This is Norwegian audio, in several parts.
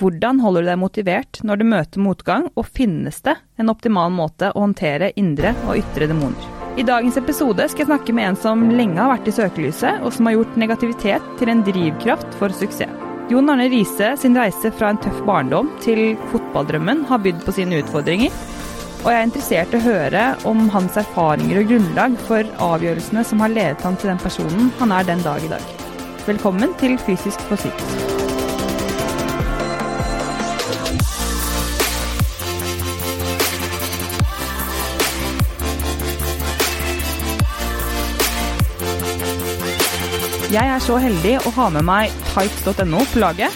Hvordan holder du deg motivert når du møter motgang, og finnes det en optimal måte å håndtere indre og ytre demoner? I dagens episode skal jeg snakke med en som lenge har vært i søkelyset, og som har gjort negativitet til en drivkraft for suksess. Jon Arne Riise sin reise fra en tøff barndom til fotballdrømmen har bydd på sine utfordringer. Og jeg er interessert i å høre om hans erfaringer og grunnlag for avgjørelsene som har ledet han til den personen han er den dag i dag. Velkommen til Fysisk for psykisk. Jeg er så heldig å ha med meg Types.no på laget,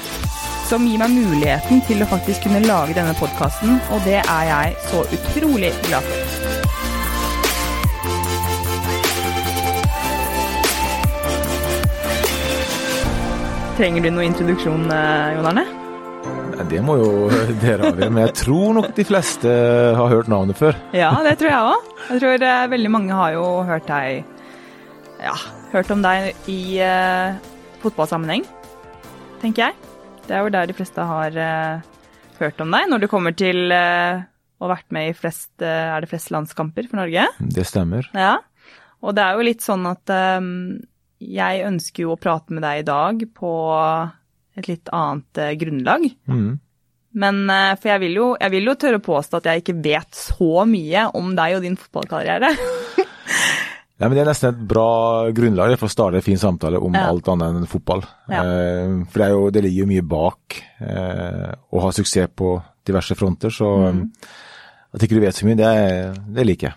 som gir meg muligheten til å faktisk kunne lage denne podkasten, og det er jeg så utrolig glad for. Trenger du noe introduksjon, eh, Jon Arne? Det må jo dere avgjøre, men jeg tror nok de fleste har hørt navnet før. Ja, det tror jeg òg. Jeg tror eh, veldig mange har jo hørt deg Ja, hørt om deg i uh, fotballsammenheng, tenker jeg. Det er jo der de fleste har uh, hørt om deg, når du kommer til uh, å ha vært med i flest, er det flest landskamper for Norge? Det stemmer. Ja, og det er jo litt sånn at um, jeg ønsker jo å prate med deg i dag på et litt annet grunnlag. Mm. Men for jeg vil, jo, jeg vil jo tørre påstå at jeg ikke vet så mye om deg og din fotballkarriere. Ja, men Det er nesten et bra grunnlag for å starte en fin samtale om Ja. alt annet enn fotball. Ja. Eh, for det, jo, det ligger jo mye bak eh, å ha suksess på diverse fronter, så Mm. at ikke du vet så mye, det, det liker jeg.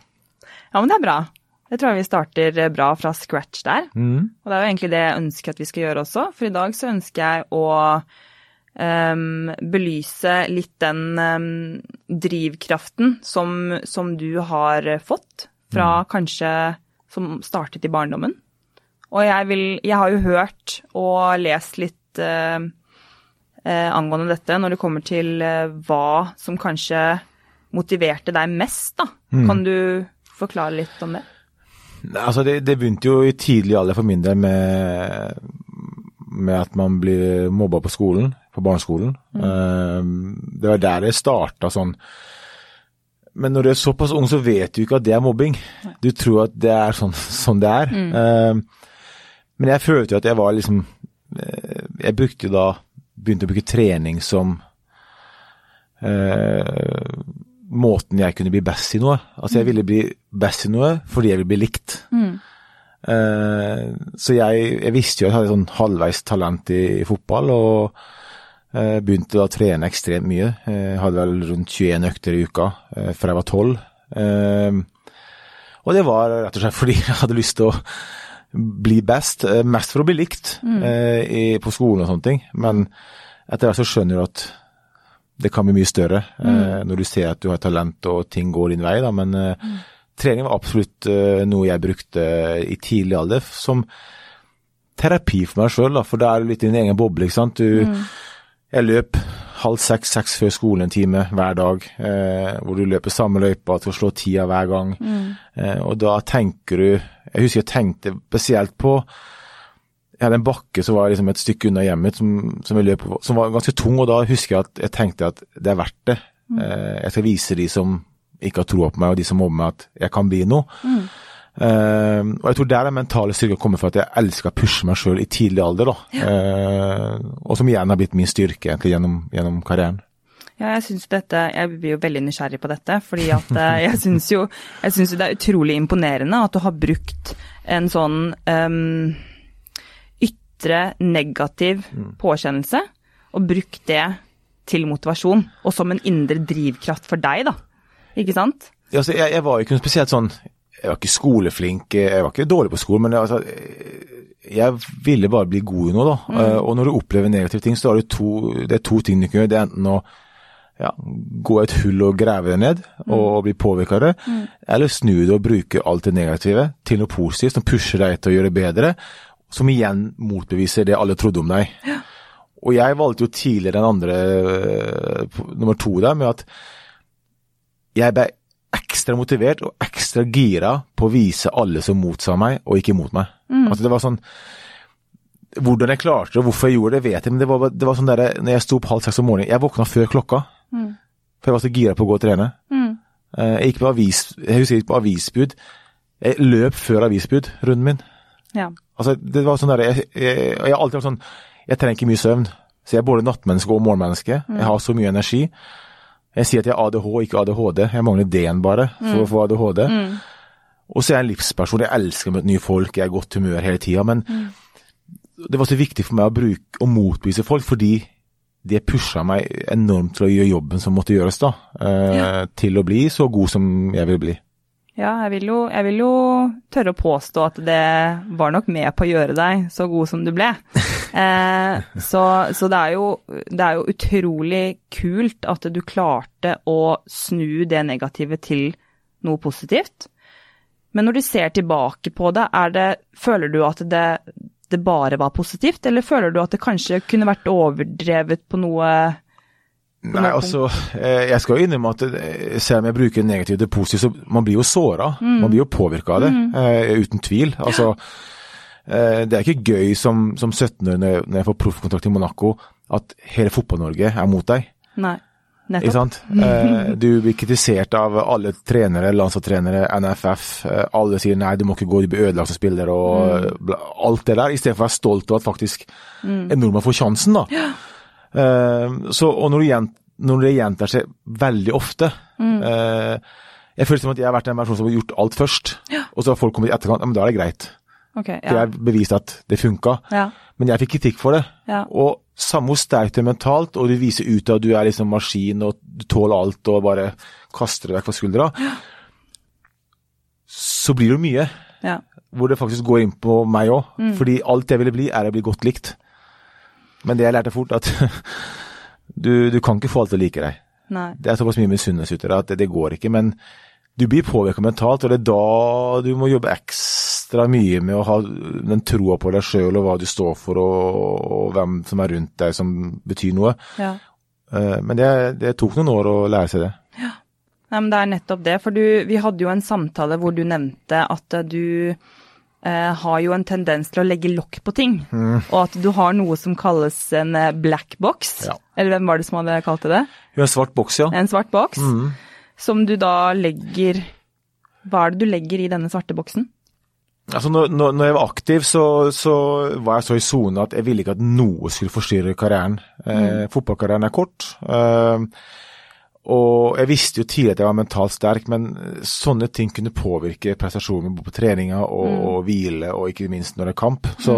Ja, men det er bra. Jeg tror vi starter bra fra scratch der. Mm. Og det er jo egentlig det jeg ønsker at vi skal gjøre også, for i dag så ønsker jeg å Um, belyse litt den um, drivkraften som, som du har fått fra kanskje som startet i barndommen. Og jeg vil Jeg har jo hørt og lest litt eh, eh, angående dette når det kommer til eh, hva som kanskje motiverte deg mest, da. Kan du forklare litt om det? Altså, det, det begynte jo i tidlig alder for min del med, med at man blir mobba på skolen, på barneskolen. Eh, det var der det starta sånn. Men når du er såpass ung, så vet du ikke at det er mobbing. Du tror at det er sånn, sånn det er. Eh, men jeg følte jo at jeg var liksom eh, Jeg brukte jo da Begynte å bruke trening som uh, måten jeg kunne bli best i noe. Altså jeg ville bli best i noe fordi jeg ville bli likt. Eh, så jeg, jeg visste jo at jeg hadde sånn halvveis talent i, i fotball, og begynte da å trene ekstremt mye. Eh, Jeg hadde vel rundt 21 økter i uka eh, fra jeg var 12. Eh, og det var rett og slett fordi jeg hadde lyst til å bli best, eh, mest for å bli likt mm. på skolen og sånne ting. Men etter hvert så skjønner du at det kan bli mye større mm. når du ser at du har talent og ting går din vei. Da. Men mm. trening var absolutt eh, noe jeg brukte i tidlig alder som terapi for meg sjøl, for det er litt i din egen boble. ikke sant? Du, Jeg løp halv seks, seks før skolen en time hver dag, eh, hvor du løper samme løypa til å slå tida hver gang. Eh, og da tenker du Jeg husker jeg tenkte spesielt på jeg hadde en bakke som var liksom et stykke unna hjemmet som, som, jeg løp på, som var ganske tung, og da husker jeg at jeg tenkte at det er verdt det. Eh, jeg skal vise de som ikke har troa på meg, og de som mobber meg, at jeg kan bli noe. Eh, og jeg tror der den mentale styrken kommer fra at jeg elsker å pushe meg sjøl i tidlig alder, da. Uh, og som igjen har blitt min styrke egentlig gjennom, gjennom karrieren. Ja, jeg synes dette, jeg blir jo veldig nysgjerrig på dette, fordi at eh, jeg syns jo, jeg synes det er utrolig imponerende at du har brukt en sånn um, ytre negativ påkjennelse, og brukt det til motivasjon, og som en indre drivkraft for deg, da. Ikke sant? Ja, altså, jeg, jeg var jo ikke noe spesielt sånn Jeg var ikke skoleflink, jeg var ikke dårlig på skolen, men altså, jeg ville bare bli god i noe, da. Mm. Og når du opplever negative ting, så er det to, det er to ting du kan gjøre. Det er enten å ja, gå et hull og grave det ned og bli påvirka av det, eller snu det og bruke alt det negative til noe positivt som pusher deg til å gjøre det bedre, som igjen motbeviser det alle trodde om deg. Og jeg valgte jo tidligere den andre, øh, nummer to der, med at jeg ble ekstra motivert og ekstra gira på å vise alle som motsa meg, og ikke mot meg. Altså det var sånn hvordan jeg klarte det og hvorfor jeg gjorde det, vet jeg, men det var, det var sånn der, når jeg sto opp halv seks om morgenen Jeg våkna før klokka, Mm. for jeg var så gira på å gå og trene. Mm. Eh, Jeg gikk på avis, jeg husker jeg gikk på avisbud. Jeg løp før avisbud, runden min. Ja. Altså, det var sånn der, jeg, jeg, jeg har alltid vært sånn Jeg trenger ikke mye søvn. Så jeg er både nattmenneske og morgenmenneske. Jeg har så mye energi. Jeg sier at jeg har ADH, ikke ADHD. Jeg mangler D-en bare for å få ADHD. Og så er jeg en livsperson. Jeg elsker å møte nye folk, jeg er i godt humør hele tida. Men det var så viktig for meg å bruke og motbevise folk, fordi det pusha meg enormt til å gjøre jobben som måtte gjøres, da. Eh, Til å bli så god som jeg vil bli. Ja, jeg vil, jo, jeg vil jo tørre å påstå at det var nok med på å gjøre deg så god som du ble. Eh, så så det, er jo, det er jo utrolig kult at du klarte å snu det negative til noe positivt. Men når du ser tilbake på det, det føler du at det, det bare var positivt, eller føler du at det kanskje kunne vært overdrevet på noe Nei, altså, eh, jeg skal jo innrømme at eh, selv om jeg bruker negativt til positivt, så man blir jo såra. Man blir jo påvirka av det, mm. uten tvil. Altså, eh, det er ikke gøy som, som 17-åring når, jeg- får proffkontrakt i Monaco, at hele Fotball-Norge er mot deg. Nei, nettopp. Eh, du blir kritisert av alle trenere, landslagstrenere, NFF. Eh, alle sier nei, du må ikke gå, du blir ødelagt som spiller og mm. alt det der. Istedenfor å være stolt over at faktisk en nordmann får sjansen, da. Eh, så, og når, det, gjent, når det gjentar seg veldig ofte eh, Jeg føler som at jeg har vært en person som har gjort alt først, og så har folk kommet i etterkant. Ja, men da er det greit. Ok, For ja. jeg har bevist at det funka. ja. Men jeg fikk kritikk for det. Ja. Og samme hvor sterkt du er mentalt, og du viser ut at du er liksom maskin og du tåler alt og bare kaster det vekk fra skuldra, så blir det mye ja. hvor det faktisk går inn på meg òg. Mm. Fordi alt jeg ville bli, er å bli godt likt. Men det jeg lærte fort, at du, du kan ikke få alt til å like deg. Nei. Det er såpass mye misunnelse ute at det, det går ikke. Men du blir påvirka mentalt, og det er da du må jobbe ekstra mye med å ha den troa på deg sjøl og hva du står for, og, og hvem som er rundt deg som betyr noe. Ja. Eh, Men det, det tok noen år å lære seg det. Nei, men det er nettopp det. For du, vi hadde jo en samtale hvor du nevnte at du har jo en tendens til å legge lokk på ting. Og at du har noe som kalles en eh, black box. Ja. Eller hvem var det som hadde kalt det det? En svart boks, ja. En svart boks. Som du da legger Hva er det du legger i denne svarte boksen? Altså når, når, jeg var aktiv, så, så var jeg så i sone at jeg ville ikke at noe skulle forstyrre karrieren. Eh, Fotballkarrieren er kort. Eh, og jeg visste jo tidlig at jeg var mentalt sterk, men sånne ting kunne påvirke prestasjonen min på treninga og, og hvile, og ikke minst når det er kamp. Så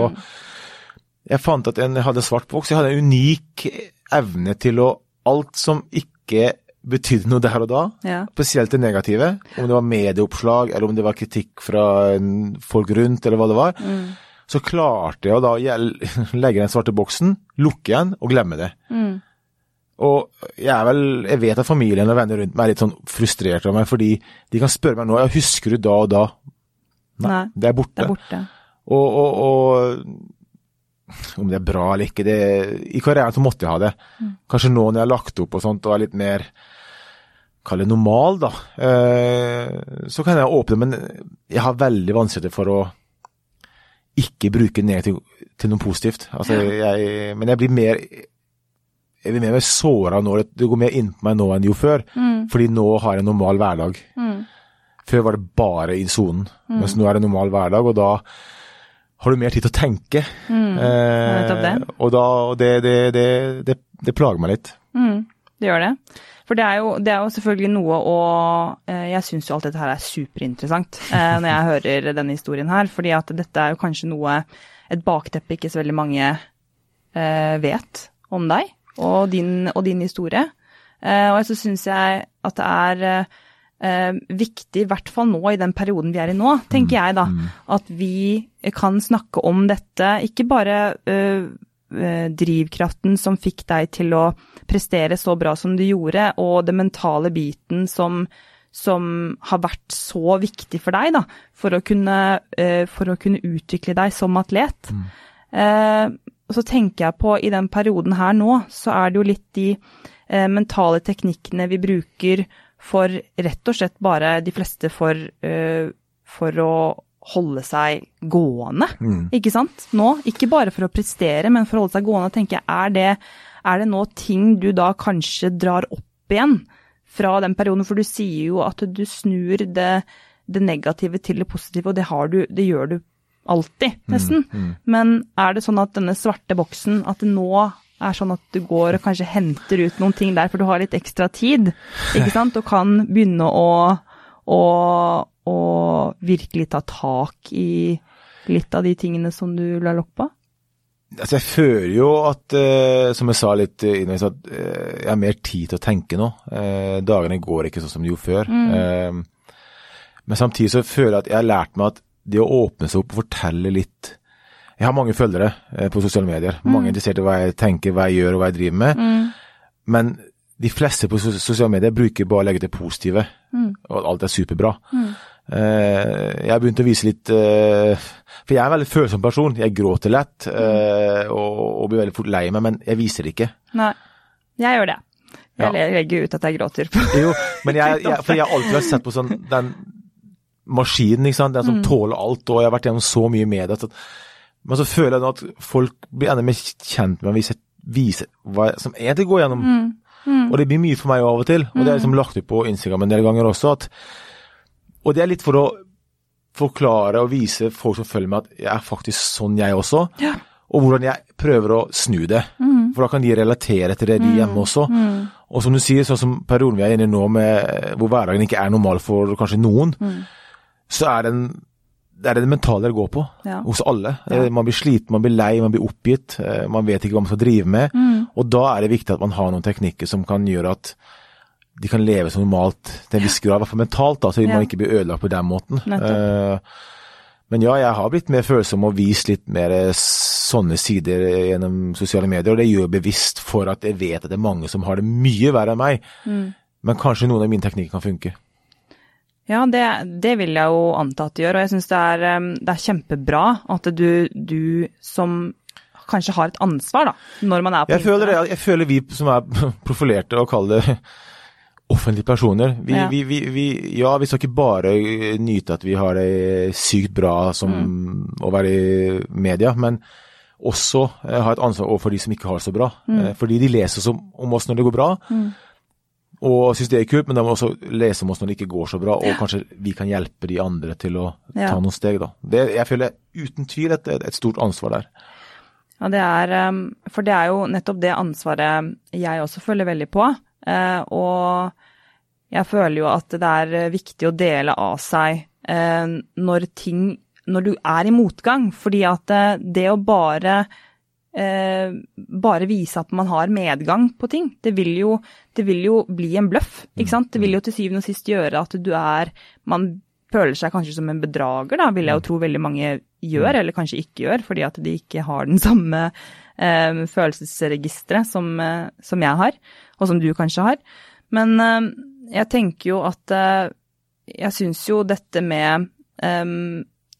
jeg fant at en, jeg hadde en svart boks. Jeg hadde en unik evne til å Alt som ikke betydde noe der og da, Ja. spesielt det negative, om det var medieoppslag, eller om det var kritikk fra folk rundt, eller hva det var, så klarte jeg å da legge den svarte boksen, lukke igjen og glemme det. Og jeg er vel, jeg vet at familien og venner rundt meg er litt sånn frustrert av meg, fordi de kan spørre meg nå, ja, husker du da og da? Nei, Det er borte. det er borte. Og, og, og om det er bra eller ikke, det, i karrieren så måtte jeg ha det. Kanskje nå når jeg har lagt opp og sånt og er litt mer Kall det normal, da. Eh, så kan jeg åpne, men jeg har veldig vanskelig for å ikke bruke negativ til noe positivt. Altså, jeg, men jeg blir mer blir mer såra nå. Det går mer inn på meg nå enn jo før. Fordi nå har jeg en normal hverdag. Før var det bare i sonen, mens nå er det normal hverdag, og da har du mer tid til å tenke. Mm. Eh, og da, og det, det, det, det, det plager meg litt. Mm, det gjør det. For det er jo, det er jo selvfølgelig noe å eh, Jeg syns jo alt dette her er superinteressant eh, når jeg hører denne historien her. fordi at dette er jo kanskje noe Et bakteppe ikke så veldig mange eh, vet om deg og din, og din historie. Eh, og så syns jeg at det er eh, viktig, i hvert fall nå i den perioden vi er i nå, tenker jeg da, at vi kan snakke om dette. Ikke bare eh, eh, drivkraften som fikk deg til å prestere så bra som du gjorde, og den mentale biten som, som har vært så viktig for deg da, for å kunne, eh, for å kunne utvikle deg som atlet. Eh, og så tenker jeg på i den perioden her nå, så er det jo litt de eh, mentale teknikkene vi bruker for rett og slett bare de fleste for, eh, for å holde seg gående, Mm. ikke sant? Nå, ikke bare for å prestere, men for å holde seg gående, tenker jeg, er det, er det nå ting du da kanskje drar opp igjen fra den perioden? For du sier jo at du snur det, det negative til det positive, og det, har du, det gjør du alltid, nesten. Men er det sånn at denne svarte boksen, at det nå er sånn at du går og kanskje henter ut noen ting der, for du har litt ekstra tid, ikke sant, og kan begynne å, å, å virkelig ta tak i litt av de tingene som du la lokk på? Altså, jeg føler jo at, eh, som jeg sa litt innledningsvis, at eh, jeg har mer tid til å tenke nå. Eh, dagene går ikke sånn som de gjorde før. Eh, men samtidig så føler jeg at jeg har lært meg at det å åpne seg opp og fortelle litt Jeg har mange følgere eh, på sosiale medier. Mange mm. interessert i hva jeg tenker, hva jeg gjør og hva jeg driver med. Men de fleste på sosiale medier bruker bare å legge til positive, og alt er superbra. Eh, jeg har begynt å vise litt eh, For jeg er en veldig følsom person. Jeg gråter lett eh, og, blir veldig fort lei meg, men jeg viser det ikke. Nei, jeg gjør det. Jeg Ja. legger ut at jeg gråter. på Jo, men jeg, jeg, for jeg har alltid sett på sånn den maskinen, ikke sant? den som tåler alt, og jeg har vært gjennom så mye med det. Men så føler jeg nå at folk blir enda mer kjent med meg, vise, vise hva som egentlig går gjennom. Og det blir mye for meg av og til, og det er liksom lagt ut på Instagram en del ganger også. at Og det er litt for å forklare og vise folk som følger meg at jeg er faktisk sånn jeg også. Og hvordan jeg prøver å snu det. For da kan de relatere til det, de hjemme også. Og som du sier, sånn som perioden vi er inne i nå, med, hvor hverdagen ikke er normal for kanskje noen, så er det, en, det er det mentale det går på Ja. hos alle. Ja. Man blir sliten, man blir lei, man blir oppgitt. eh, Man vet ikke hva man skal drive med. Og da er det viktig at man har noen teknikker som kan gjøre at de kan leve som normalt til en viss grad, i hvert fall mentalt, da, så man ikke blir ødelagt på den måten. Nettopp. Eh, Men ja, jeg har blitt mer følsom og vist litt mer eh, sånne sider gjennom sosiale medier, og det gjør jeg bevisst for at jeg vet at det er mange som har det mye verre enn meg. Mm. Men kanskje noen av mine teknikker kan funke. Ja, det, det vil jeg jo anta at det gjør, og jeg syns det, det er kjempebra at du, du som kanskje har et ansvar, da, når man er på Jeg føler, jeg, jeg føler vi som er profilerte og kaller det offentlige personer, vi, Ja. vi, vi, vi, ja, vi skal ikke bare nyte at vi har det sykt bra som Mm. å være i media, men også eh, ha et ansvar overfor de som ikke har det så bra. Mm. Eh, fordi de leser som, om oss når det går bra, og synes det er kult, men de må også lese om oss når det ikke går så bra, og kanskje vi kan hjelpe de andre til å Ja. ta noen steg, da. Det, jeg føler uten tvil et, et stort ansvar der. Ja, det er um, For det er jo nettopp det ansvaret jeg også føler veldig på. eh, Og jeg føler jo at det er eh, viktig å dele av seg eh, når ting Når du er i motgang. Fordi at eh, det å bare eh, bare vise at man har medgang på ting, det vil jo, det vil jo bli en bløff, ikke sant. Det vil jo til syvende og sist gjøre at du er Man føler seg kanskje som en bedrager, da, vil jeg jo tro veldig mange gjør, eller kanskje ikke gjør, fordi at de ikke har den samme eh, følelsesregisteret som, eh, som jeg har, og som du kanskje har. Men eh, jeg tenker jo at eh, Jeg syns jo dette med eh,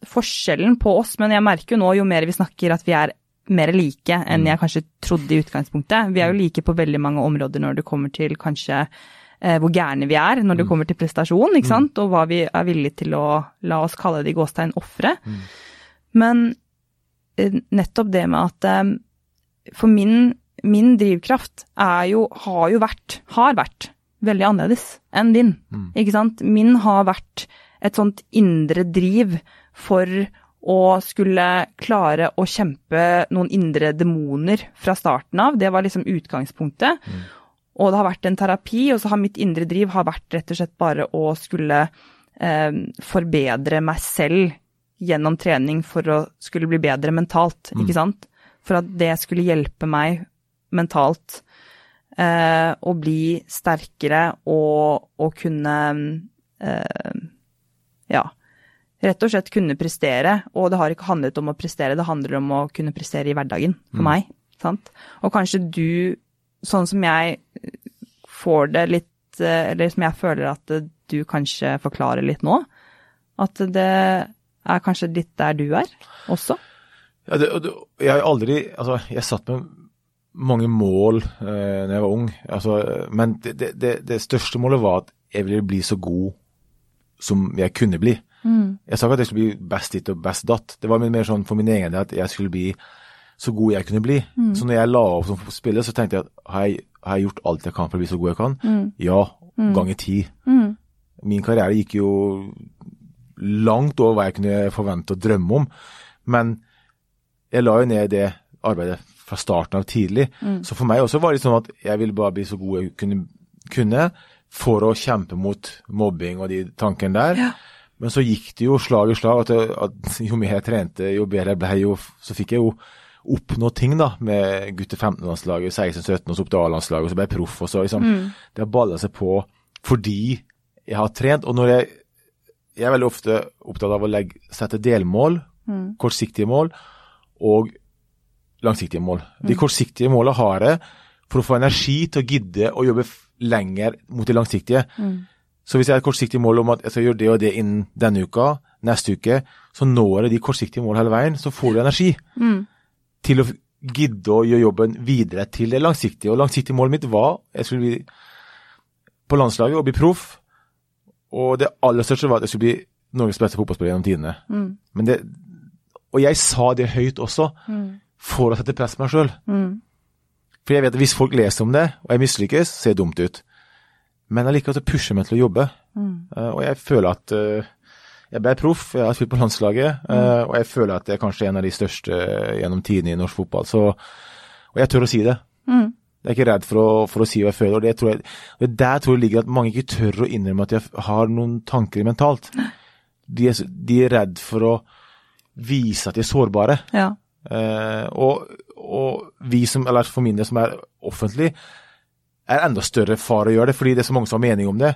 forskjellen på oss, men jeg merker jo nå jo mer vi snakker at vi er mer like enn jeg kanskje trodde i utgangspunktet. Vi er jo like på veldig mange områder når det kommer til kanskje eh, hvor gærne vi er når det kommer til prestasjon, ikke sant, og hva vi er villige til å la oss kalle det i gåstegn ofre. Men eh, nettopp det med at eh, for min, min drivkraft er jo, har jo vært, har vært veldig annerledes enn din, ikke sant. Min har vært et sånt indre driv for å skulle klare å kjempe noen indre demoner fra starten av. Det var liksom utgangspunktet. Og det har vært en terapi, og så har mitt indre driv har vært rett og slett bare å skulle eh, forbedre meg selv gjennom trening for å skulle bli bedre mentalt, ikke sant? For at det skulle hjelpe meg mentalt eh, å bli sterkere og, og kunne eh, ja, rett og slett kunne prestere. Og det har ikke handlet om å prestere, det handler om å kunne prestere i hverdagen for meg. Sant? Og kanskje du, sånn som jeg får det litt, eh, eller som jeg føler at du kanskje forklarer litt nå, at det er kanskje litt der du er også? Ja, det, det, jeg har aldri Altså, jeg satt med mange mål eh, da jeg var ung, altså, men det, det, det, det største målet var at jeg ville bli så god som jeg kunne bli. Jeg sa ikke at jeg skulle bli best ditt og best datt. Det var mer sånn for min egen del at jeg skulle bli så god jeg kunne bli. Så når jeg la opp som spiller, så tenkte jeg at har jeg, har jeg gjort alt jeg kan for å bli så god jeg kan? Ja, ganger ti. Min karriere gikk jo langt over hva jeg kunne forvente og drømme om. Men jeg la jo ned det arbeidet fra starten av tidlig. Så for meg også var det sånn at jeg ville bare bli så god jeg kunne, kunne for å kjempe mot mobbing og de tankene der. Ja. Men så gikk det jo slag i slag. At, jeg, at jo mer jeg trente, jo bedre jeg ble, jo, så fikk jeg jo oppnå ting da, med gutter 15-landslaget, 16-17, og så opp til A-landslaget, og så ble jeg proff. og så liksom, Det har balla seg på fordi jeg har trent. Og når jeg, jeg er veldig ofte opptatt av å legge, sette delmål, kortsiktige mål, og langsiktige mål. De kortsiktige målene har jeg for å få energi til å gidde å jobbe lenger mot de langsiktige. Så hvis jeg har et kortsiktig mål om at jeg skal gjøre det og det innen denne uka, neste uke, så når jeg de kortsiktige målene hele veien, så får du energi til å gidde å gjøre jobben videre til det langsiktige. Og langsiktige målet mitt var jeg skulle bli på landslaget og bli proff. Og det aller største var at jeg skulle bli Norges beste fotballspiller gjennom tidene. Men det, og jeg sa det høyt også, for å sette press på meg sjøl. For jeg vet at hvis folk leser om det, og jeg mislykkes, ser det dumt ut. Men allikevel så pusher meg til å jobbe. Eh, og jeg føler at eh, jeg ble proff, jeg har spilt på landslaget, mm. og jeg føler at jeg er kanskje en av de største gjennom tidene i norsk fotball. Så, og jeg tør å si det. Jeg er ikke redd for å, for å si hva jeg føler. og det tror jeg, det Der tror jeg ligger at mange ikke tør å innrømme at de har noen tanker mentalt. De er, de er redd for å vise at de er sårbare. Ja. Eh, og, og vi som, eller for min del som er offentlig, er enda større far å gjøre det, fordi det er så mange som har mening om det.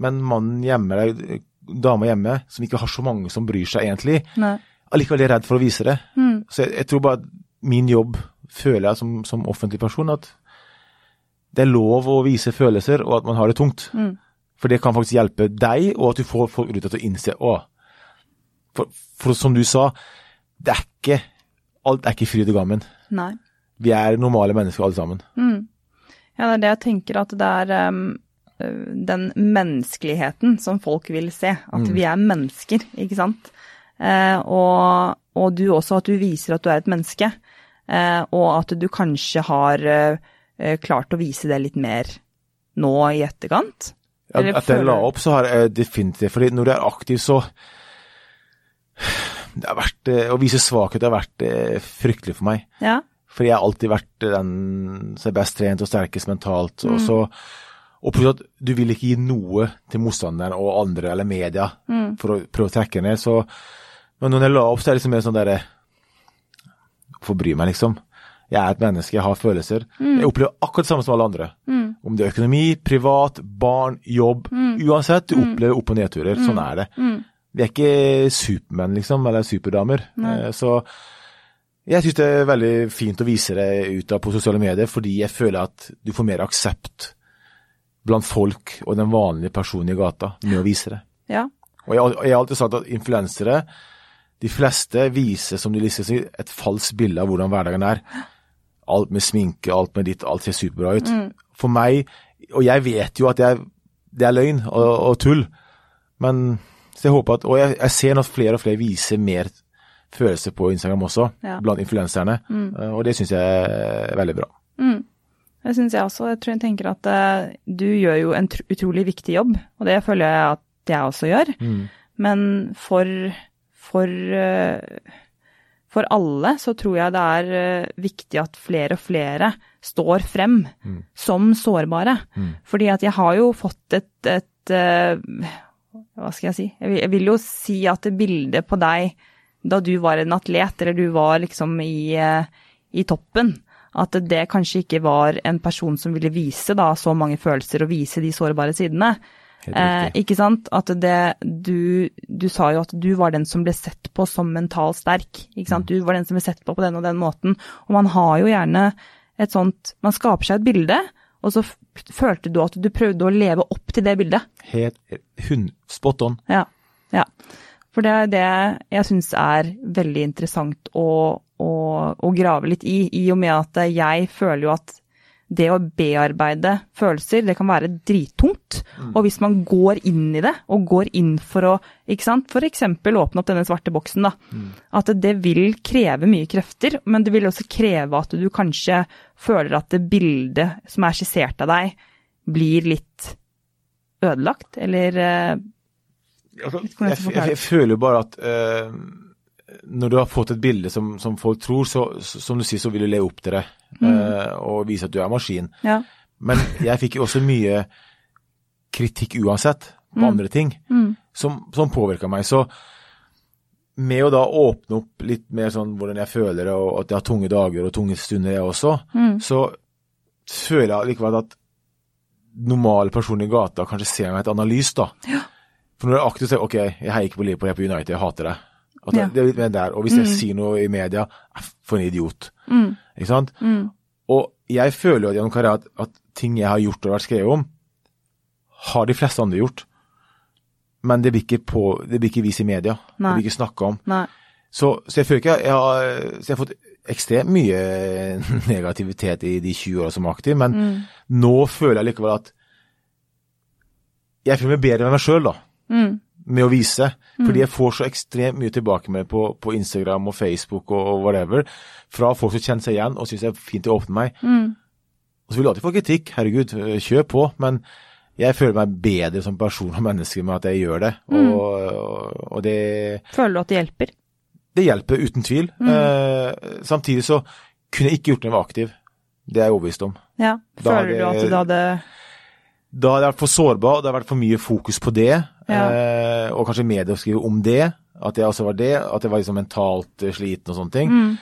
Men mannen hjemme, eller dama hjemme, som ikke har så mange som bryr seg egentlig, Nei. allikevel er redd for å vise det. Så jeg, jeg tror bare at min jobb, føler jeg som, som offentlig person, at det er lov å vise følelser, og at man har det tungt. For det kan faktisk hjelpe deg, og at du får folk rundt deg til å innse å, for, for som du sa, det er ikke Alt er ikke fryd og gammen. Nei. Vi er normale mennesker alle sammen. Ja, det er det jeg tenker at det er em, øh, den menneskeligheten som folk vil se. At vi er mennesker, ikke sant. Uh, og, og du også, at du viser at du er et menneske. Uh, og at du kanskje har eh, klart å vise det litt mer nå i etterkant. At, at jeg la opp, så har jeg definitivt fordi når du er aktiv, så det har vært, Å vise svakhet har vært fryktelig for meg. Ja. For jeg har alltid vært den som er best trent og sterkest mentalt. Og så og plutselig at du vil ikke gi noe til motstanderen og andre eller media for å prøve å trekke ned. Så, men når jeg la opp, så er det liksom mer sånn derre Hvorfor bry meg, liksom? Jeg er et menneske, jeg har følelser. Jeg opplever akkurat det samme som alle andre. Om det er økonomi, privat, barn, jobb. Uansett, du opplever opp- og nedturer. Sånn er det. Vi er ikke supermenn, liksom, eller superdamer. Nei. Så jeg syns det er veldig fint å vise det ut på sosiale medier, fordi jeg føler at du får mer aksept blant folk og den vanlige personen i gata med å vise det. Ja. Og jeg, jeg har alltid sagt at influensere, de fleste viser, som de lister seg, et falskt bilde av hvordan hverdagen er. Alt med sminke, alt med ditt, alt ser superbra ut. For meg, og jeg vet jo at jeg, det er løgn og, og tull, men så jeg håper at, og jeg, jeg ser at flere og flere viser mer følelser på Instagram også, Ja. blant influenserne, eh, og det syns jeg er veldig bra. Det syns jeg også. Jeg tror jeg tenker at uh, du gjør jo en tr utrolig viktig jobb, og det føler jeg at jeg også gjør. Men for, for, uh, for alle så tror jeg det er uh, viktig at flere og flere står frem som sårbare. Fordi at jeg har jo fått et, et Hva skal jeg si? Jeg vil, jeg vil jo si at bildet på deg da du var en atlet, eller du var liksom i, eh, i toppen, at det kanskje ikke var en person som ville vise da så mange følelser og vise de sårbare sidene. Eh, ikke sant? At det du, du sa jo at du var den som ble sett på som mentalt sterk. Ikke sant? Du var den som ble sett på på den og den måten. Og man har jo gjerne et sånt Man skaper seg et bilde, og så følte du at du prøvde å leve opp til det bildet. Helt hun, spot on. Ja. ja. For det er det jeg syns er veldig interessant å, å, å grave litt i, i og med at jeg føler jo at det å bearbeide følelser, det kan være drittungt. Mm. Og hvis man går inn i det, og går inn for å ikke sant, f.eks. åpne opp denne svarte boksen, da. Mm. At det vil kreve mye krefter, men det vil også kreve at du kanskje føler at det bildet som er skissert av deg, blir litt ødelagt, eller eh, Altså, jeg jeg, jeg, føler bare at uh, når du har fått et bilde som, som folk tror, så, som du sier, så vil du le opp til det eh, og vise at du er maskin. Ja. Men jeg fikk jo også mye kritikk uansett på andre ting Mm. som, som påvirka meg. Så med å da åpne opp litt mer sånn hvordan jeg føler det, og at jeg har tunge dager og tunge stunder jeg også, Mm. så føler jeg likevel at normale personer i gata kanskje ser meg et analys, da. For når jeg aktivt sier ok, jeg heier ikke på Liverpool, jeg er på United, jeg hater det. At det, Ja. det er litt mer der. Og hvis jeg sier noe i media, eh, for en idiot. Mm. Ikke sant? Mm. Og jeg føler jo gjennom karrieren at, at ting jeg har gjort og vært skrevet om, har de fleste andre gjort. Men det blir ikke, på, det blir ikke vist i media. Nei. Det blir ikke snakka om. Så, så jeg føler ikke jeg har, så jeg har fått ekstremt mye negativitet i de 20 åra som aktiv, men Mm. nå føler jeg likevel at jeg føler meg bedre med meg sjøl, da. Mm. Med å vise. Fordi jeg får så ekstremt mye tilbake med på, på Instagram og Facebook og, og whatever, fra folk som kjenner seg igjen og syns det er fint å åpne meg. Mm. Og så vil jeg alltid få kritikk, herregud, øh, kjør på. Men jeg føler meg bedre som person og menneske med at jeg gjør det. Og, og, og det, Føler du at det hjelper? det hjelper uten tvil. Eh, samtidig så kunne jeg ikke gjort det når jeg var aktiv. Det er jeg overbevist om. Ja. Føler er du at du hadde Da hadde jeg vært for sårbar, og det har vært for mye fokus på det. Ja. Eh, og kanskje media skriver om det, at jeg også var det. At jeg var liksom mentalt eh, sliten og sånne ting. Mm.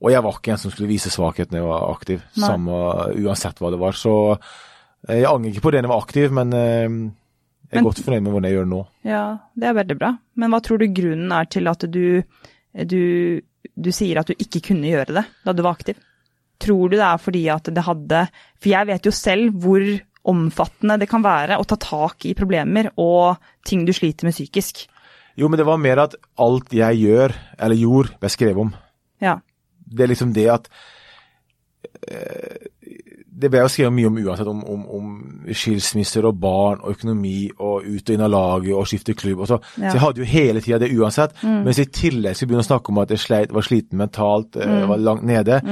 Og jeg var ikke en som skulle vise svakhet når jeg var aktiv, samme, uansett hva det var. Så eh, jeg angrer ikke på det når jeg var aktiv, men eh, jeg er Men- godt fornøyd med hvordan jeg gjør det nå. Ja, det er veldig bra. Men hva tror du grunnen er til at du, du, du sier at du ikke kunne gjøre det da du var aktiv? Tror du det er fordi at det hadde For jeg vet jo selv hvor omfattende det kan være å ta tak i problemer og ting du sliter med psykisk. Jo, men det var mer at alt jeg gjør, eller gjorde, ble skrevet om. Ja. Det er liksom det at eh, Det ble jo skrevet mye om uansett, om, om, om skilsmisser og barn og økonomi og ut og inn av laget og skifte klubb. Og så. Ja. så jeg hadde jo hele tida det uansett. Mens i tillegg skulle jeg begynne å snakke om at jeg sleit, var sliten mentalt, mm. var langt nede.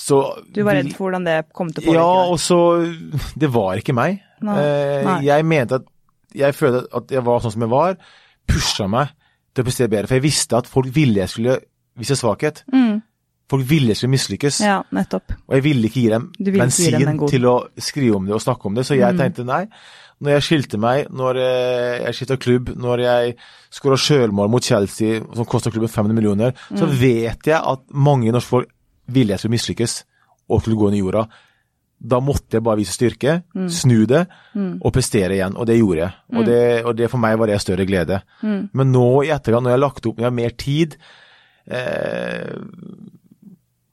Så Du var redd for hvordan det kom til å påvirke Ja, og så Det var ikke meg. Nei. Eh, Nei. Jeg mente at Jeg følte at jeg var sånn som jeg var. Pusha meg til å prestere bedre. For jeg visste at folk ville jeg skulle vise svakhet. Mm. Folk ville jeg skulle mislykkes. Ja, nettopp. Og jeg ville ikke gi dem bensin gi dem til å skrive om det og snakke om det. Så jeg tenkte nei. Når jeg skilte meg, når eh, jeg skifta klubb, når jeg skåra sjølmål mot Chelsea som kosta klubben 500 millioner, så vet jeg at mange norske folk ville jeg skulle mislykkes og skulle gå under jorda. Da måtte jeg bare vise styrke, snu det og prestere igjen, og det gjorde jeg. Og, det, og det for meg var det større glede. Men nå i etterkant, når jeg har lagt opp, når jeg har mer tid eh,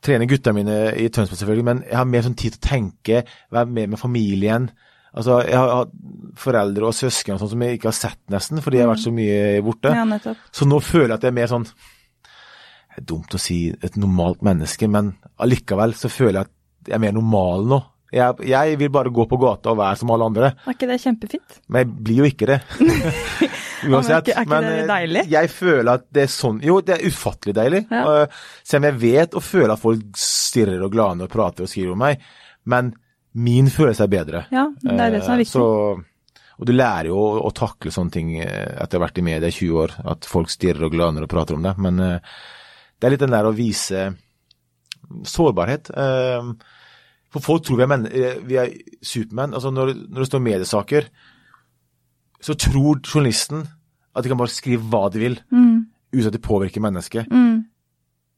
Trener gutta mine i Tønsberg selvfølgelig, men jeg har mer sånn tid til å tenke, være med med familien. Altså, Jeg har hatt foreldre og søsken og sånn som jeg ikke har sett nesten, fordi jeg har vært så mye borte. Ja. Så nå føler jeg at jeg er mer sånn Det er dumt å si et normalt menneske, men allikevel så føler jeg at jeg er mer normal nå. Jeg, jeg vil bare gå på gata og være som alle andre, Er ikke det kjempefint? men jeg blir jo ikke det. Uansett. er ikke- er ikke men det eh, deilig? jeg føler at det er sånn Jo, det er ufattelig deilig. Ja. Eh, Selv om jeg vet og føler at folk stirrer og glaner og prater og skriver om meg, men min følelse er bedre. Ja, det er det som er Eh, viktig. Så, og du lærer jo å, å takle sånne ting etter å ha vært i media i 20 år, at folk stirrer og glaner og prater om det. Men det er litt den der å vise sårbarhet. Eh, For folk tror vi er, men, eh, vi er supermenn. Altså når, når det står mediesaker, så tror journalisten at de kan bare skrive hva de vil, Mm. uten at det påvirker mennesket. Mm.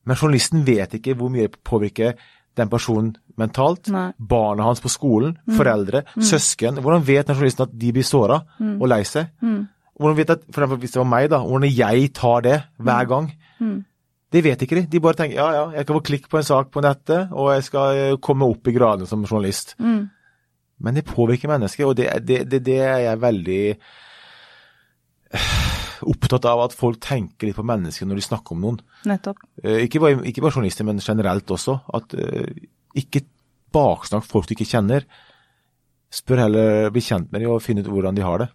Men journalisten vet ikke hvor mye det påvirker den personen mentalt. Nei. Barna hans på skolen, foreldre, søsken. Hvordan vet den journalisten at de blir såra og lei seg? Hvordan vet at, for eksempel hvis det var meg, da, hvordan jeg tar det hver gang? Det vet ikke de. De bare tenker ja, ja, jeg kan få klikk på en sak på nettet, og jeg skal eh, komme opp i gradene som journalist. Men det påvirker mennesket, og det, det, det, det er jeg veldig opptatt av at folk tenker litt på mennesker når de snakker om noen. Nettopp. Eh, Ikke bare, ikke bare journalister, men generelt også. At eh, ikke baksnakk folk du ikke kjenner. Spør heller, bli kjent med dem og finne ut hvordan de har det.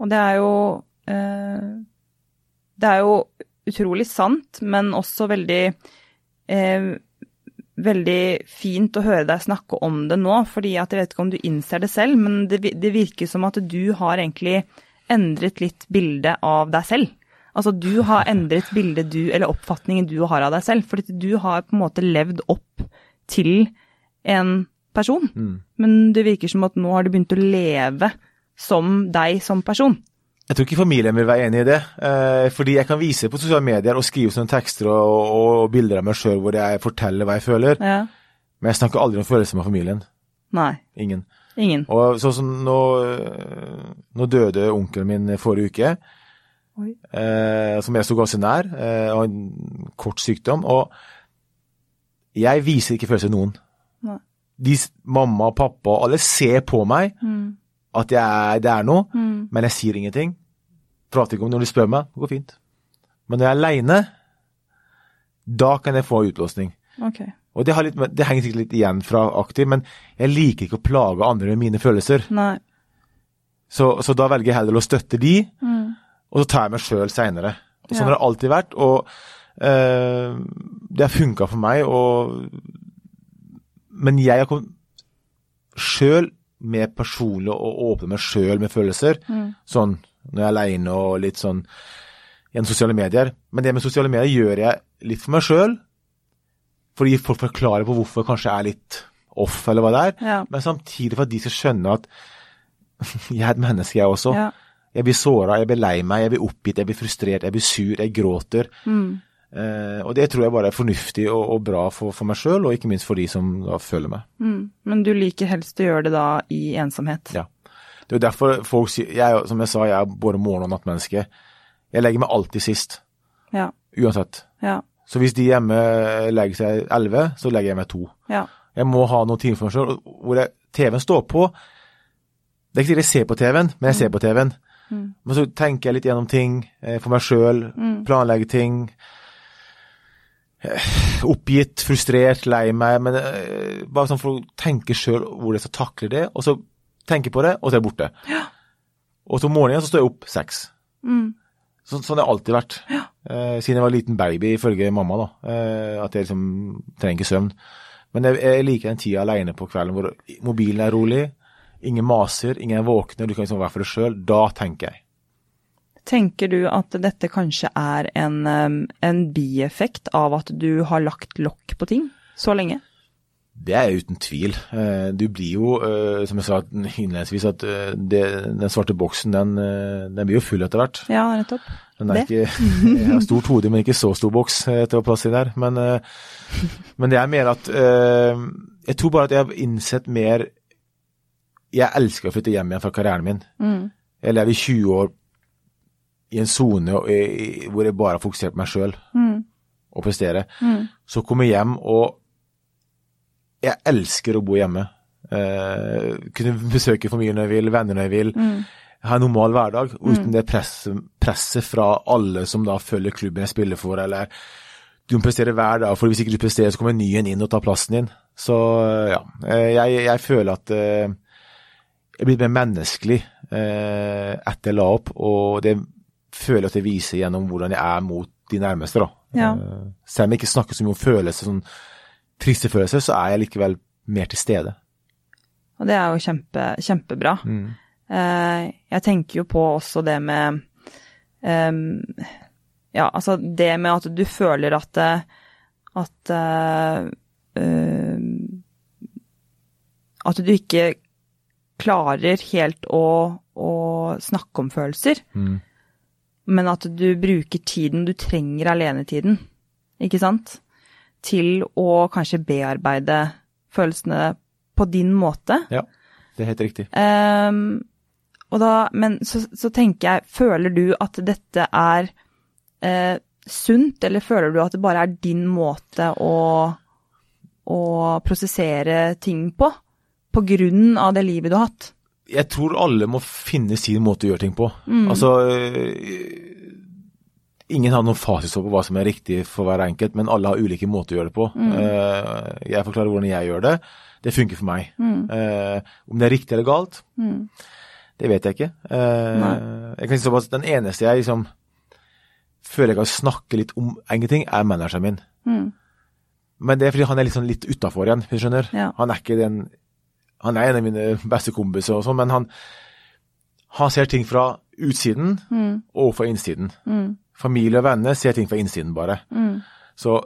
Og det er jo eh, Det er jo utrolig sant, men også veldig eh, Veldig fint å høre deg snakke om det nå, fordi at jeg vet ikke om du innser det selv, men det, det virker som at du har egentlig endret litt bildet av deg selv. Altså du har endret bildet du, eller oppfatningen du har av deg selv, fordi du har på en måte levd opp til en person, Mm. men det virker som at nå har du begynt å leve som deg som person. Jeg tror ikke familien vil være enig i det. Eh, fordi jeg kan vise på sosiale medier og skrive sånne tekster og, og, bilder av meg sjøl hvor jeg forteller hva jeg føler, Ja. men jeg snakker aldri om følelser med familien. Nei. Ingen. Ingen. Og sånn som nå, øh, nå døde onkelen min forrige uke, eh, som jeg sto ganske nær, eh, og en kort sykdom. Og jeg viser ikke følelser til noen. De, mamma og pappa, alle ser på meg Mm. At jeg det er noe, Mm. men jeg sier ingenting. Prater ikke om det når de spør meg. Det går fint. Men når jeg er aleine, da kan jeg få utlåsning. Okay. Og det, har litt, det henger sikkert litt igjen fra aktiv, men jeg liker ikke å plage andre med mine følelser. Så, så da velger jeg heller å støtte de, Mm. og så tar jeg meg sjøl seinere. Sånn Ja. har det alltid vært, og øh, det har funka for meg. Og, men jeg har kommet sjøl mer personlig og åpne meg sjøl med følelser. Mm. Sånn når jeg er aleine og litt sånn gjennom sosiale medier. Men det med sosiale medier gjør jeg litt for meg sjøl, fordi folk forklarer på hvorfor jeg kanskje er litt off, eller hva det er. Ja. Men samtidig for at de skal skjønne at jeg er et menneske, jeg også. Ja. Jeg blir såra, jeg blir lei meg, jeg blir oppgitt, jeg blir frustrert, jeg blir sur, jeg gråter. Mm. Eh, og det tror jeg bare er fornuftig og, og bra for, for meg sjøl, og ikke minst for de som da følger meg. Mm. Men du liker helst å gjøre det da i ensomhet? Ja. Det er jo derfor folk sier jeg, Som jeg sa, jeg er både morgen- og nattmenneske. Jeg legger meg alltid sist. Ja. Uansett. Ja. Så hvis de hjemme legger seg elleve, så legger jeg meg to. Ja. Jeg må ha noen timer for meg sjøl hvor jeg- TV-en står på. Det er ikke sikkert jeg ser på TV-en, men jeg ser på TV-en. Mm. Men så tenker jeg litt gjennom ting eh, for meg sjøl, Mm. planlegger ting. Eh, Oppgitt, frustrert, lei meg, men eh, bare sånn for å tenke sjøl hvor jeg skal takle det, og så tenke på det, og så er jeg borte. Og så om morgenen så står jeg opp seks. Mm. Så, sånn har det alltid vært. Eh, siden jeg var liten baby, ifølge mamma, da. Eh, at jeg liksom trenger ikke søvn. Men jeg, jeg liker den tida aleine på kvelden hvor mobilen er rolig, ingen maser, ingen er våkne, du kan liksom være for deg sjøl. Da tenker jeg. Tenker du at dette kanskje er en, en bieffekt av at du har lagt lokk på ting så lenge? Det er uten tvil. Eh, Du blir jo, eh, som jeg sa innledningsvis, at eh, det, den svarte boksen den, den blir jo full etter hvert. Ja, nettopp. Den er Det. ikke, jeg har stort hode, men ikke så stor boks til å ha plass i der. Men, men det er mer at Jeg tror bare at jeg har innsett mer Jeg elsker å flytte hjem igjen fra karrieren min. Mm. Jeg lever i 20 år i en sone hvor jeg bare har fokusert på meg sjøl Mm. og prestere. Mm. Så kommer jeg hjem, og jeg elsker å bo hjemme. Eh, kunne besøke familien når jeg vil, venner når jeg vil. Mm. Ha en normal hverdag uten det presset, presse fra alle som da følger klubben jeg spiller for, eller du må prestere hver dag, for hvis ikke du presterer, så kommer en ny en inn og tar plassen din. Så ja, eh, jeg, jeg føler at eh, jeg er blitt mer menneskelig eh, etter jeg la opp, og det føler at jeg viser gjennom hvordan jeg er mot de nærmeste. da. Ja. Eh, selv om jeg ikke snakker så mye om følelser, sånn triste følelser, så er jeg likevel mer til stede. Og det er jo kjempe, kjempebra. Mm. jeg tenker jo på også det med Ja, altså det med at du føler at eh, at eh, At du ikke klarer helt å, å snakke om følelser, Mm. Men at du bruker tiden, du trenger alenetiden, ikke sant, til å kanskje bearbeide følelsene på din måte. Ja, det er helt riktig. Um, da, men så, så tenker jeg, føler du at dette er eh, sunt, eller føler du at det bare er din måte å, å prosessere ting på? På grunn av det livet du har hatt? Jeg tror alle må finne sin måte å gjøre ting på. Altså øh, Ingen har noen fasit på hva som er riktig for hver enkelt, men alle har ulike måter å gjøre det på. Mm. Jeg forklarer hvordan jeg gjør det. Det funker for meg. Mm. om det er riktig eller galt, det vet jeg ikke. Eh, jeg kan si såpass, Den eneste jeg liksom føler jeg kan snakke litt om ingenting, er manageren min. Men det er fordi han er litt sånn litt utafor igjen, hvis du skjønner. Ja. Han er ikke den Han er en av mine beste kompiser og sånn, men han, han ser ting fra utsiden og fra innsiden. Familie og venner ser ting fra innsiden, bare. Så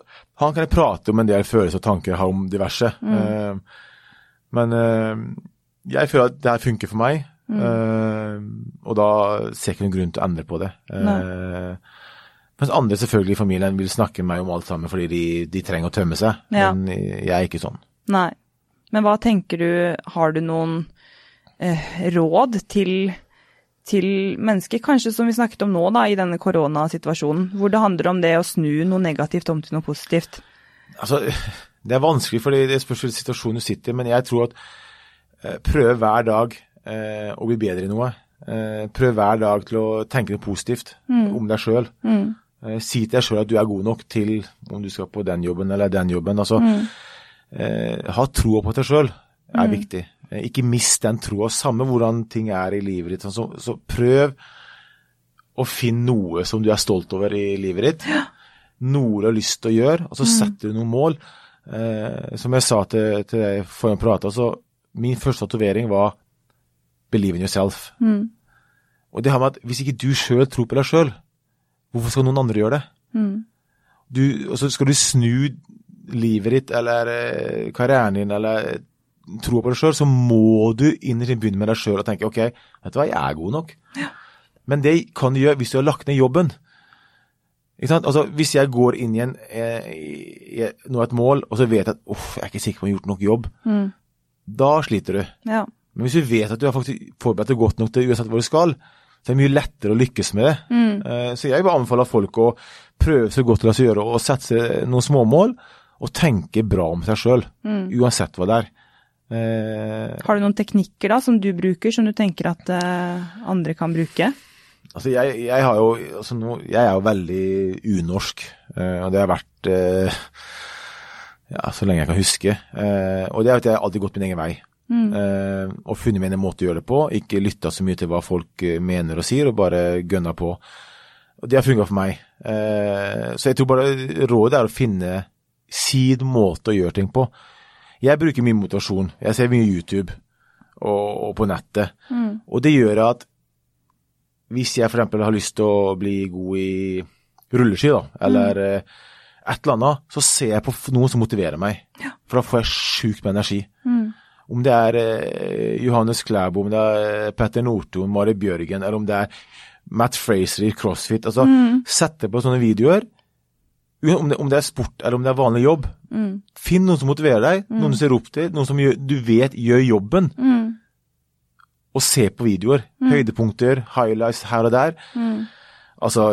han kan prate om en del følelser og tanker jeg har om diverse. Uh, men uh, jeg føler at det her funker for meg, uh, og da ser jeg ikke noen grunn til å endre på det. Mens andre selvfølgelig i familien vil snakke med meg om alt sammen fordi de, de trenger å tømme seg, Ja. men jeg er ikke sånn. Nei. Men hva tenker du, har du noen eh, råd til, til mennesker, kanskje som vi snakket om nå da, i denne koronasituasjonen, hvor det handler om det å snu noe negativt om til noe positivt? Altså, det er vanskelig for det spørs hvilken situasjon du sitter i, men jeg tror at eh, prøv hver dag eh, å bli bedre i noe. Eh, prøv hver dag til å tenke noe positivt om deg sjøl. Eh, si til deg sjøl at du er god nok til om du skal på den jobben eller den jobben. Altså, eh, ha troa på deg sjøl er viktig. Eh, ikke mist den troa, samme hvordan ting er i livet ditt. Så, så prøv å finne noe som du er stolt over i livet ditt. Noe du har lyst til å gjøre, og så setter du noen mål. Eh, som jeg sa til, til deg gang vi prata, så min første tatovering var 'believe in yourself'. Og det har med at hvis ikke du sjøl tror på deg sjøl, hvorfor skal noen andre gjøre det? Du, og så skal du snu livet ditt eller eh, karrieren din eller troa tro på deg sjøl, så må du innerst inne begynne med deg sjøl og tenke ok, vet du hva, jeg er god nok. Men det kan du gjøre hvis du har lagt ned jobben. Ikke sant? Altså, hvis jeg går inn i, en, eh, i et mål, og så vet jeg at uff, jeg er ikke sikker på om jeg har gjort nok jobb, da sliter du. Ja. Men hvis du vet at du har faktisk forberedt deg godt nok til uansett hvor du skal, så er det mye lettere å lykkes med det. Mm. Så jeg vil anbefale folk å prøve så godt de lar seg gjøre og sette seg noen småmål, og tenke bra om seg sjøl, uansett hva det er. Eh, Har du noen teknikker da som du bruker, som du tenker at eh, andre kan bruke? Altså, jeg, jeg har jo altså nå, Jeg er jo veldig unorsk, eh, og det har vært eh, ja, så lenge jeg kan huske. Eh, og det er at jeg har alltid gått min egen vei. Eh, og funnet min måte å gjøre det på. Ikke lytta så mye til hva folk eh, mener og sier, og bare gønna på. Og det har funka for meg. Eh, så jeg tror bare rådet er å finne sin måte å gjøre ting på. Jeg bruker mye motivasjon. Jeg ser mye YouTube og, og på nettet. Og det gjør at hvis jeg f.eks. har lyst til å bli god i rulleski, da, eller mm. et eller annet, så ser jeg på noen som motiverer meg. For da får jeg sjukt med energi. Om det er eh, Johannes Klæbo, om det er eh, Petter Northun, Mari Bjørgen, eller om det er Matt Fraser i CrossFit. Altså, sette på sånne videoer. Om det, om det er sport eller om det er vanlig jobb. Finn noen som motiverer deg, noen du ser opp til, noen som gjør, du vet gjør jobben. Og se på videoer. Høydepunkter, highlights her og der. Altså,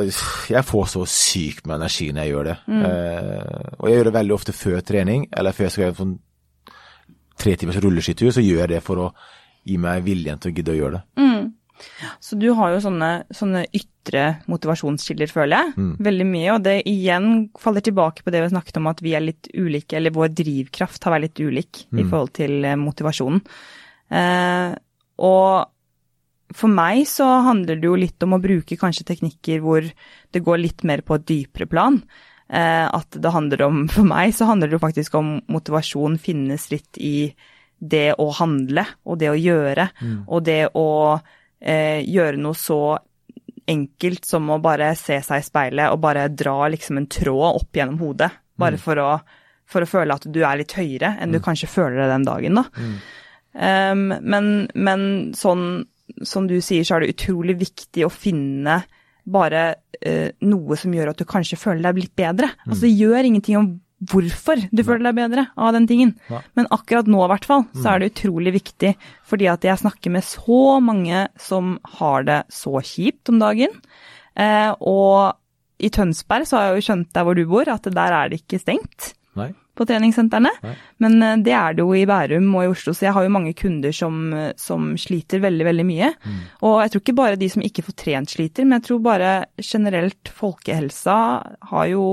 jeg får så sykt med energi når jeg gjør det. Eh, og jeg gjør det veldig ofte før trening, eller før jeg skal gjøre en sånn tre timers rulleskitur, så gjør jeg det for å gi meg viljen til å gidde å gjøre det. Så du har jo sånne, sånne ytre motivasjonskilder, føler jeg. Mm. Veldig mye. Og det igjen faller tilbake på det vi snakket om, at vi er litt ulike, eller vår drivkraft har vært litt ulik Mm. i forhold til eh, motivasjonen. Eh, og for meg så handler det jo litt om å bruke kanskje teknikker hvor det går litt mer på et dypere plan. Eh, at det handler om, for meg så handler det jo faktisk om motivasjon finnes litt i det å handle og det å gjøre, og det å eh, gjøre noe så enkelt som å bare se seg i speilet og bare dra liksom en tråd opp gjennom hodet, bare for, å, for å føle at du er litt høyere enn du kanskje føler det den dagen, da. Um, men, men sånn som du sier, så er det utrolig viktig å finne bare uh, noe som gjør at du kanskje føler deg litt bedre. Altså det gjør ingenting om hvorfor du føler deg bedre av den tingen. Ja. Men akkurat nå i hvert fall, så er det utrolig viktig, fordi at jeg snakker med så mange som har det så kjipt om dagen. Eh, og i Tønsberg så har jeg jo skjønt der hvor du bor, at der er det ikke stengt Nei? på treningssentrene. Nei. Men eh, det er det jo i Bærum og i Oslo, så jeg har jo mange kunder som, eh, som sliter veldig, veldig mye. Og jeg tror ikke bare de som ikke får trent sliter, men jeg tror bare generelt folkehelsa har jo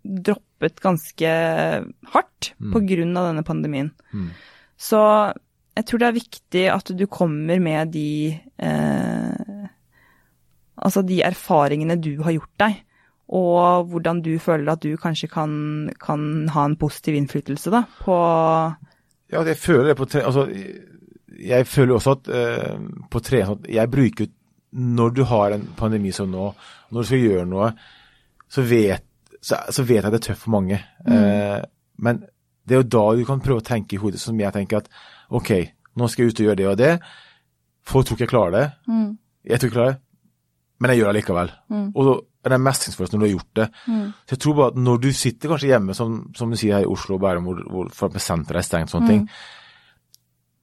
droppet stoppet ganske hardt Mm. av denne pandemien. Mm. Så jeg tror det er viktig at du kommer med de eh, Altså de erfaringene du har gjort deg, og hvordan du føler at du kanskje kan, kan ha en positiv innflytelse da, på Ja, jeg føler det på tre... Altså, jeg føler også at eh, på tre at jeg bruker Når du har en pandemi som nå, når du skal gjøre noe, så vet, så, så vet jeg at det er tøft for mange. Eh, men det er jo da du kan prøve å tenke i hodet som jeg tenker at OK, nå skal jeg ut og gjøre det og det. Folk tror ikke jeg klarer det. Jeg tror ikke jeg klarer det, men jeg gjør det likevel. Og da er det mestringsfølelsen når du har gjort det. Så jeg tror bare at når du sitter kanskje hjemme, som, som du sier her i Oslo og Bærum, hvor, hvor eksempel senteret er stengt, sånne ting,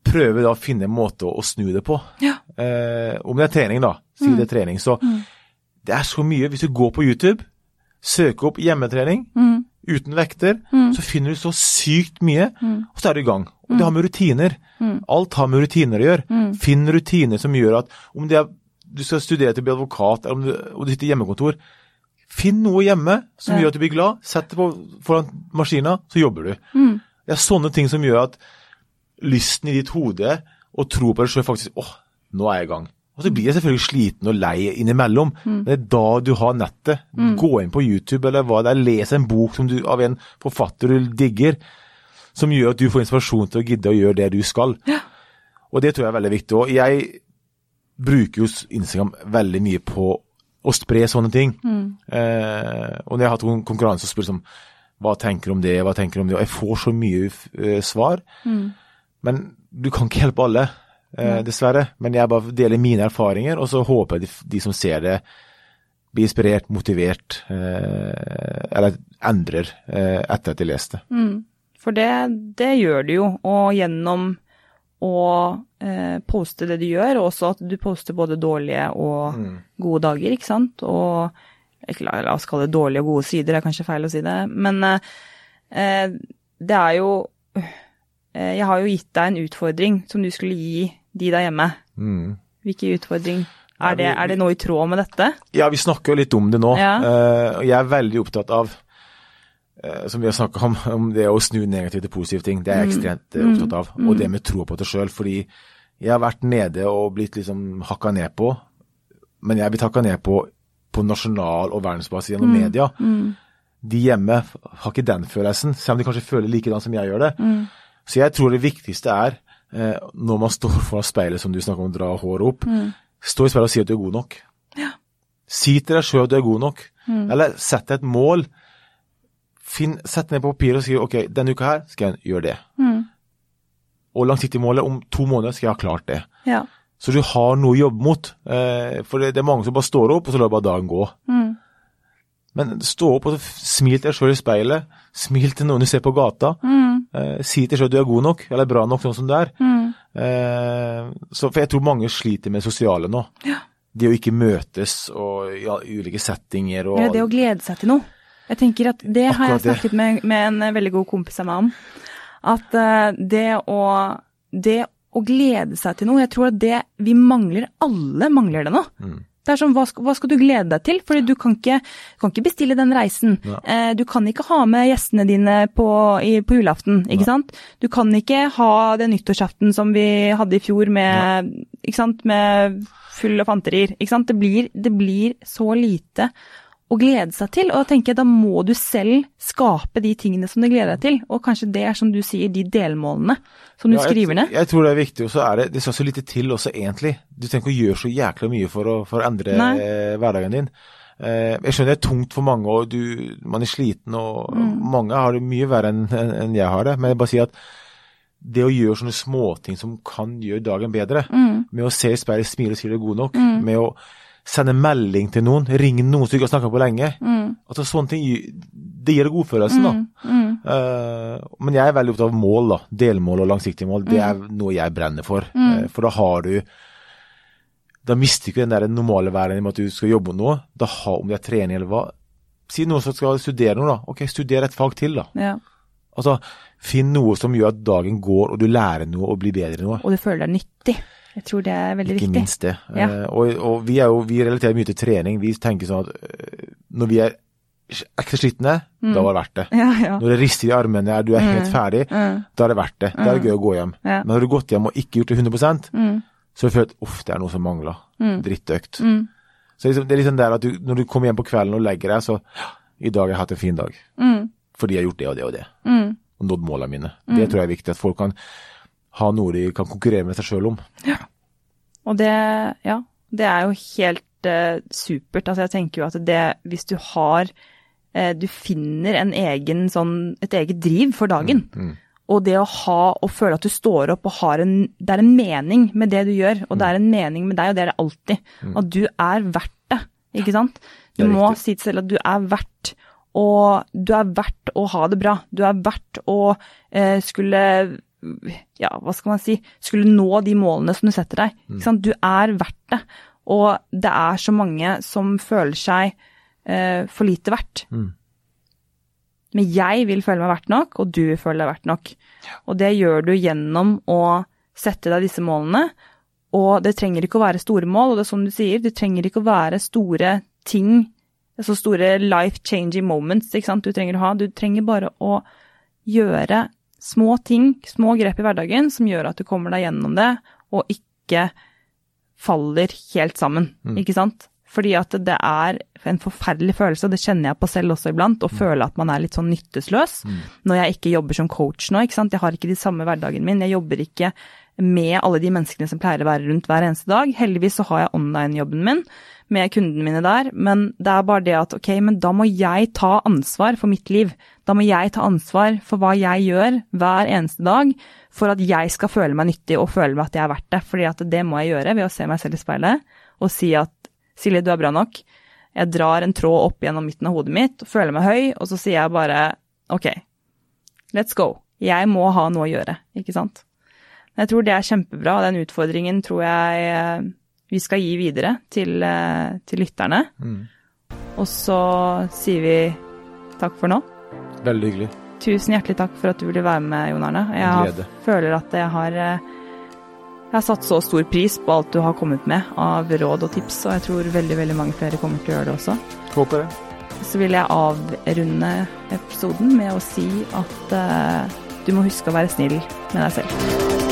prøve da å finne en måte å, å snu det på. Ja. Eh, om det er trening, da. Si det er trening. Så det er så mye. Hvis du går på YouTube, søker opp hjemmetrening uten vekter, så finner du så sykt mye, og så er du i gang. Og det har med rutiner. Alt har med rutiner å gjøre. Finn rutiner som gjør at om det er, du skal studere til å bli advokat, eller om du, og du sitter hjemmekontor, finn noe hjemme som Ja. gjør at du blir glad. Sett det på, foran maskina, så jobber du. Det er sånne ting som gjør at lysten i ditt hode og tro på deg sjøl faktisk åh, nå er jeg i gang. Og så blir jeg selvfølgelig sliten og lei innimellom, men det er da du har nettet. Gå inn på YouTube eller hva det er, les en bok som du, av en forfatter du digger, som gjør at du får inspirasjon til å gidde å gjøre det du skal. Og det tror jeg er veldig viktig. Og jeg bruker jo Instagram veldig mye på å spre sånne ting. Eh, og når jeg har hatt kon- konkurranse og spurt om hva tenker du om det, hva tenker du om det, og jeg får så mye uh, svar. Men du kan ikke hjelpe alle, eh, dessverre. Men jeg bare deler mine erfaringer, og så håper jeg de, de som ser det, blir inspirert, motivert, eh, eller endrer eh, etter at de leste. For det, det gjør du jo, og gjennom å eh, poste det du gjør, og også at du poster både dårlige og gode dager, ikke sant? Og la, oss kalle det dårlige og gode sider, det er kanskje feil å si det, men eh, eh, det er jo Jeg har jo gitt deg en utfordring som du skulle gi de der hjemme. Mm. Hvilken utfordring? Er det, er det noe i tråd med dette? Ja, vi snakker jo litt om det nå. Ja. eh, jeg er veldig opptatt av, eh, som vi har snakka om, om det å snu negativt til positive ting. Det er jeg ekstremt mm. opptatt av. Og det med tro på det sjøl. Fordi jeg har vært nede og blitt liksom hakka ned på. Men jeg blir hakka ned på på nasjonal- og verdensbasis gjennom media. De hjemme har ikke den følelsen, selv om de kanskje føler likedan som jeg gjør det. Så jeg tror det viktigste er, eh, når man står foran speilet, som du snakker om, dra håret opp, stå i speilet og si at du er god nok. Ja. Si til deg sjøl at du er god nok. Eller sett deg et mål. Finn, sett ned på papiret og si ok, denne uka her skal jeg gjøre det. Og langsiktig målet, om to måneder skal jeg ha klart det. Ja. Så du har noe å jobbe mot. Eh, for det, er mange som bare står opp, og så lar bare dagen gå. Mm. Men stå opp og smil til deg sjøl i speilet. Smil til noen du ser på gata. Eh, si til selv at du er god nok, eller bra nok sånn som du er. Eh, så, for jeg tror mange sliter med det sosiale nå. Det å ikke møtes og i ja, ulike settinger og Eller det å glede seg til noe. Jeg tenker at det har jeg snakket med, med en veldig god kompis av meg om. At uh, det å, det å glede seg til noe, jeg tror at det vi mangler, alle mangler det nå. Mm. Det er sånn, hva skal, hva skal du glede deg til? Fordi du kan ikke, kan ikke bestille den reisen. Ja. Eh, du kan ikke ha med gjestene dine på, i, på julaften, ikke sant? Du kan ikke ha den nyttårsaften som vi hadde i fjor med, ikke sant, med full av fanterier. Ikke sant? Det blir, det blir så lite å glede seg til, og da tenker jeg da må du selv skape de tingene som du gleder deg til, og kanskje det er som du sier, de delmålene som du Ja, skriver ned. Jeg tror det er viktig, og så er det det skal så lite til også egentlig. Du trenger ikke å gjøre så jækla mye for å, for å endre Nei. eh, hverdagen din. Eh, jeg skjønner det er tungt for mange, og du, man er sliten, og Mm. mange har det mye verre enn en jeg har det. Men jeg bare sier at det å gjøre sånne småting som kan gjøre dagen bedre, Mm. med å se i speilet, smile og si du er god nok, med å sende melding til noen, ringe noen som ikke har snakka på lenge. Mm. Altså Sånne ting det gir deg godfølelsen, da. Eh, men jeg er veldig opptatt av mål, da. Delmål og langsiktige mål. Det er noe jeg brenner for. Uh, for da har du Da mister du ikke den der normale verden med at du skal jobbe med noe. Da har, om det er trening eller hva. Si noen som skal studere noe, da. Ok, studer et fag til, da. Ja. Altså, Finn noe som gjør at dagen går, og du lærer noe og blir bedre i noe. Og du føler deg nyttig. Jeg tror det er veldig Ikke viktig. minst det. Ja. Eh, og, og vi er jo, vi relaterer mye til trening. Vi tenker sånn at eh, når vi er ekstra slitne, da var det verdt det. Ja, ja. Når det rister i armene, du er helt ferdig, da er det verdt det. Da er det gøy å gå hjem. Ja. Men har du gått hjem og ikke gjort det 100% så har du følt uff, det er noe som mangler. Drittøkt. Så liksom, det er liksom der at du, når du kommer hjem på kvelden og legger deg, så ja, i dag har jeg hatt en fin dag. Fordi jeg har gjort det og det og det. Og nådd målene mine. Det tror jeg er viktig, at folk kan ha noe de kan konkurrere med seg sjøl om. Og det, ja, det er jo helt eh, supert. Altså jeg tenker jo at det, hvis du har eh, Du finner en egen sånn, et eget driv for dagen. Og det å ha og føle at du står opp og har en Det er en mening med det du gjør, og det er en mening med deg, og det er det alltid. At du er verdt det, ikke sant? Du må si til selv at du er verdt og du er verdt å ha det bra. Du er verdt å eh, skulle ja, hva skal man si, skulle nå de målene som du setter deg. Ikke sant? Du er verdt det. Og det er så mange som føler seg eh, for lite verdt. Men jeg vil føle meg verdt nok, og du vil føle deg verdt nok. Og det gjør du gjennom å sette deg disse målene. Og det trenger ikke å være store mål, og det er som du sier, det trenger ikke å være store ting, så store life-changing moments, ikke sant, du trenger å ha. Du trenger bare å gjøre små ting, små grep i hverdagen som gjør at du kommer deg gjennom det, og ikke faller helt sammen, ikke sant? Fordi at det er en forferdelig følelse, og det kjenner jeg på selv også iblant, å føle at man er litt sånn nytteløs når jeg ikke jobber som coach nå, ikke sant. Jeg har ikke de samme hverdagen min, jeg jobber ikke med alle de menneskene som pleier å være rundt hver eneste dag. Heldigvis så har jeg online-jobben min med kundene mine der, men det er bare det at ok, men da må jeg ta ansvar for mitt liv. Da må jeg ta ansvar for hva jeg gjør hver eneste dag for at jeg skal føle meg nyttig og føle meg at jeg er verdt det. Fordi at det må jeg gjøre ved å se meg selv i speilet og si at Silje, du er bra nok. Jeg drar en tråd opp gjennom midten av hodet mitt og føler meg høy, og så sier jeg bare ok, let's go. Jeg må ha noe å gjøre, ikke sant. Men jeg tror det er kjempebra, og den utfordringen tror jeg eh, vi skal gi videre til, eh, til lytterne. Og så sier vi takk for nå. Veldig hyggelig. Tusen hjertelig takk for at du ville være med, Jon Arne. Jeg har- føler at jeg har eh, jeg har satt så stor pris på alt du har kommet med av råd og tips, og jeg tror veldig veldig mange flere kommer til å gjøre det også. Håper det. Så vil jeg avrunde episoden med å si at uh, du må huske å være snill med deg selv.